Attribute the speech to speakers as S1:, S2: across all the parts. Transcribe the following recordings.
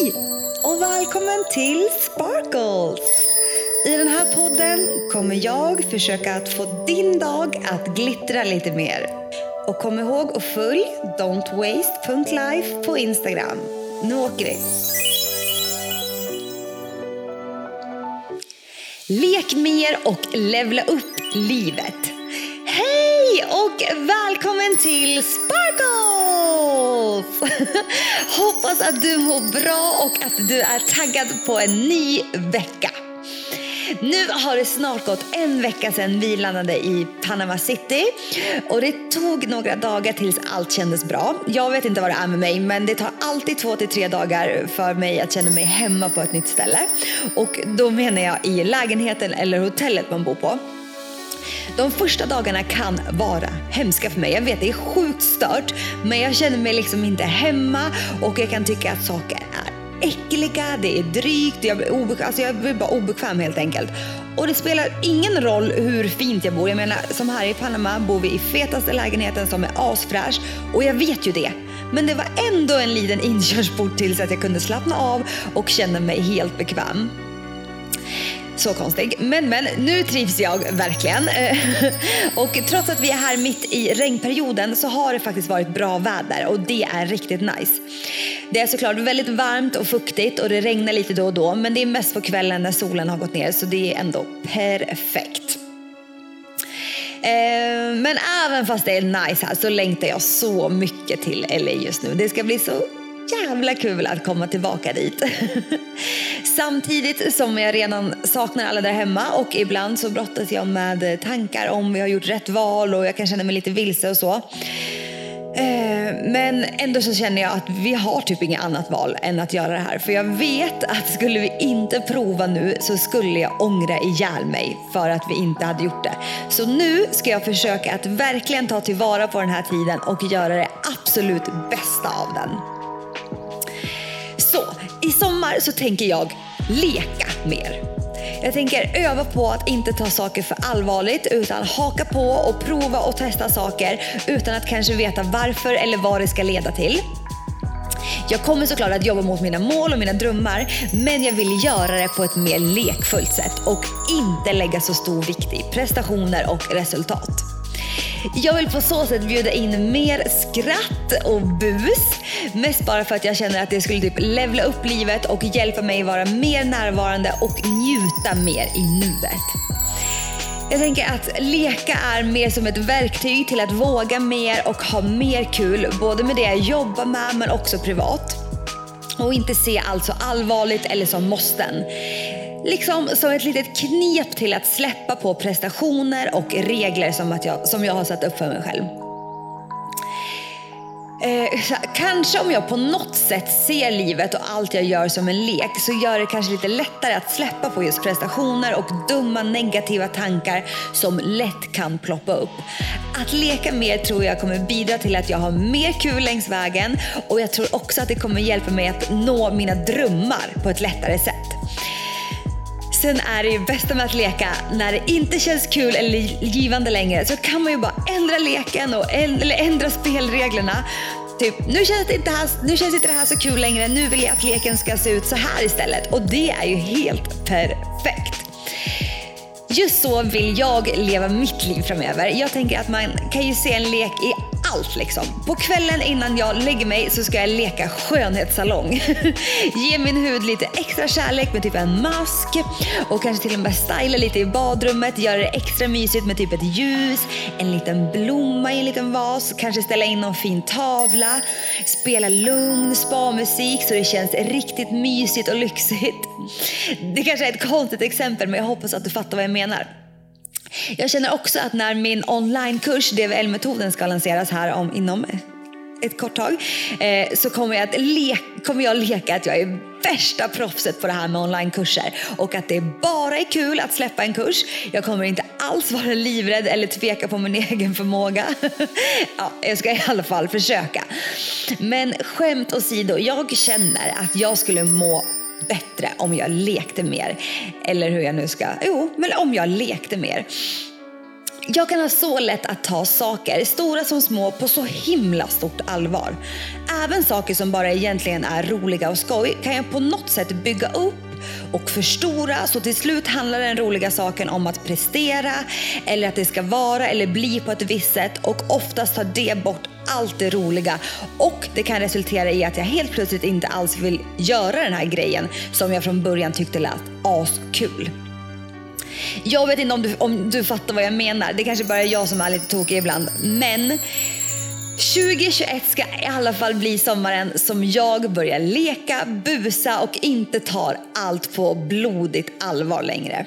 S1: Hej och välkommen till Sparkles! I den här podden kommer jag försöka att få din dag att glittra lite mer. Och kom ihåg att följ don'twaste.life på Instagram. Nu åker vi! Lek mer och levla upp livet. Och välkommen till Sparkles! Hoppas att du mår bra och att du är taggad på en ny vecka. Nu har det snart gått en vecka sedan vi landade i Panama City och det tog några dagar tills allt kändes bra. Jag vet inte vad det är med mig men det tar alltid två till tre dagar för mig att känna mig hemma på ett nytt ställe. Och då menar jag i lägenheten eller hotellet man bor på. De första dagarna kan vara hemska för mig. Jag vet det är sjukt stört men jag känner mig liksom inte hemma och jag kan tycka att saker är äckliga, det är drygt, jag blir, obekväm, alltså jag blir bara obekväm helt enkelt. Och det spelar ingen roll hur fint jag bor. Jag menar, som här i Panama bor vi i fetaste lägenheten som är asfräsch och jag vet ju det. Men det var ändå en liten inkörsport tills att jag kunde slappna av och känna mig helt bekväm. Så konstig. Men, men nu trivs jag verkligen. Eh, och trots att vi är här mitt i regnperioden så har det faktiskt varit bra väder och det är riktigt nice. Det är såklart väldigt varmt och fuktigt och det regnar lite då och då men det är mest på kvällen när solen har gått ner så det är ändå perfekt. Eh, men även fast det är nice här så längtar jag så mycket till LA just nu. Det ska bli så jävla kul att komma tillbaka dit. Samtidigt som jag redan saknar alla där hemma och ibland så brottas jag med tankar om vi har gjort rätt val och jag kan känna mig lite vilse och så. Eh, men ändå så känner jag att vi har typ inget annat val än att göra det här. För jag vet att skulle vi inte prova nu så skulle jag ångra ihjäl mig för att vi inte hade gjort det. Så nu ska jag försöka att verkligen ta tillvara på den här tiden och göra det absolut bästa av den. I sommar så tänker jag leka mer. Jag tänker öva på att inte ta saker för allvarligt utan haka på och prova och testa saker utan att kanske veta varför eller vad det ska leda till. Jag kommer såklart att jobba mot mina mål och mina drömmar men jag vill göra det på ett mer lekfullt sätt och inte lägga så stor vikt i prestationer och resultat. Jag vill på så sätt bjuda in mer skratt och bus. Mest bara för att jag känner att det skulle typ levla upp livet och hjälpa mig vara mer närvarande och njuta mer i nuet. Jag tänker att leka är mer som ett verktyg till att våga mer och ha mer kul, både med det jag jobbar med men också privat. Och inte se allt så allvarligt eller som måsten. Liksom som ett litet knep till att släppa på prestationer och regler som, att jag, som jag har satt upp för mig själv. Eh, kanske om jag på något sätt ser livet och allt jag gör som en lek så gör det kanske lite lättare att släppa på just prestationer och dumma negativa tankar som lätt kan ploppa upp. Att leka mer tror jag kommer bidra till att jag har mer kul längs vägen och jag tror också att det kommer hjälpa mig att nå mina drömmar på ett lättare sätt. Sen är det ju bästa med att leka när det inte känns kul eller givande längre så kan man ju bara ändra leken och eller ändra spelreglerna. Typ, nu känns, det inte här, nu känns inte det här så kul längre, nu vill jag att leken ska se ut så här istället. Och det är ju helt perfekt. Just så vill jag leva mitt liv framöver. Jag tänker att man kan ju se en lek i allt liksom. På kvällen innan jag lägger mig så ska jag leka skönhetssalong. Ge min hud lite extra kärlek med typ en mask och kanske till och med styla lite i badrummet, göra det extra mysigt med typ ett ljus, en liten blomma i en liten vas, kanske ställa in någon fin tavla, spela lugn spa-musik så det känns riktigt mysigt och lyxigt. Det kanske är ett konstigt exempel men jag hoppas att du fattar vad jag menar. Jag känner också att när min onlinekurs DVL-metoden ska lanseras här om, inom ett kort tag eh, så kommer jag, att le kommer jag leka att jag är värsta proffset på det här med onlinekurser och att det bara är kul att släppa en kurs. Jag kommer inte alls vara livrädd eller tveka på min egen förmåga. ja, jag ska i alla fall försöka. Men skämt åsido, jag känner att jag skulle må bättre om jag lekte mer. Eller hur jag nu ska, jo, men om jag lekte mer. Jag kan ha så lätt att ta saker, stora som små, på så himla stort allvar. även saker som bara egentligen är roliga och skoj kan jag på något sätt bygga upp och förstora så till slut handlar den roliga saken om att prestera eller att det ska vara eller bli på ett visst sätt och oftast tar det bort allt det roliga och det kan resultera i att jag helt plötsligt inte alls vill göra den här grejen som jag från början tyckte lät askul. Jag vet inte om du, om du fattar vad jag menar. Det kanske bara är jag som är lite tokig ibland. Men 2021 ska i alla fall bli sommaren som jag börjar leka, busa och inte tar allt på blodigt allvar längre.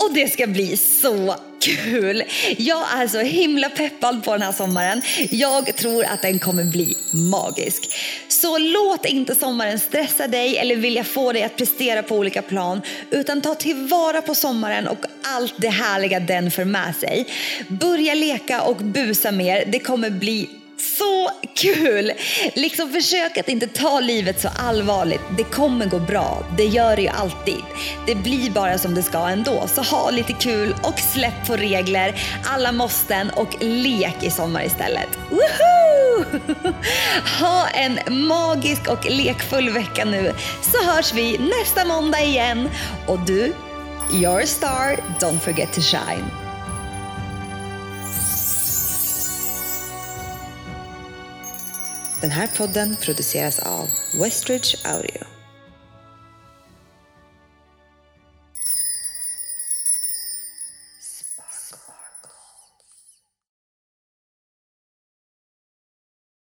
S1: Och det ska bli så kul! Jag är så himla peppad på den här sommaren. Jag tror att den kommer bli magisk. Så låt inte sommaren stressa dig eller vilja få dig att prestera på olika plan utan ta tillvara på sommaren och allt det härliga den för med sig. Börja leka och busa mer. Det kommer bli så kul! Liksom försök att inte ta livet så allvarligt. Det kommer gå bra. Det gör det ju alltid. Det blir bara som det ska ändå. Så ha lite kul och släpp på regler, alla måsten och lek i sommar istället. Woohoo! Ha en magisk och lekfull vecka nu så hörs vi nästa måndag igen. Och du, your star, don't forget to shine. Den här podden produceras av Westridge Audio.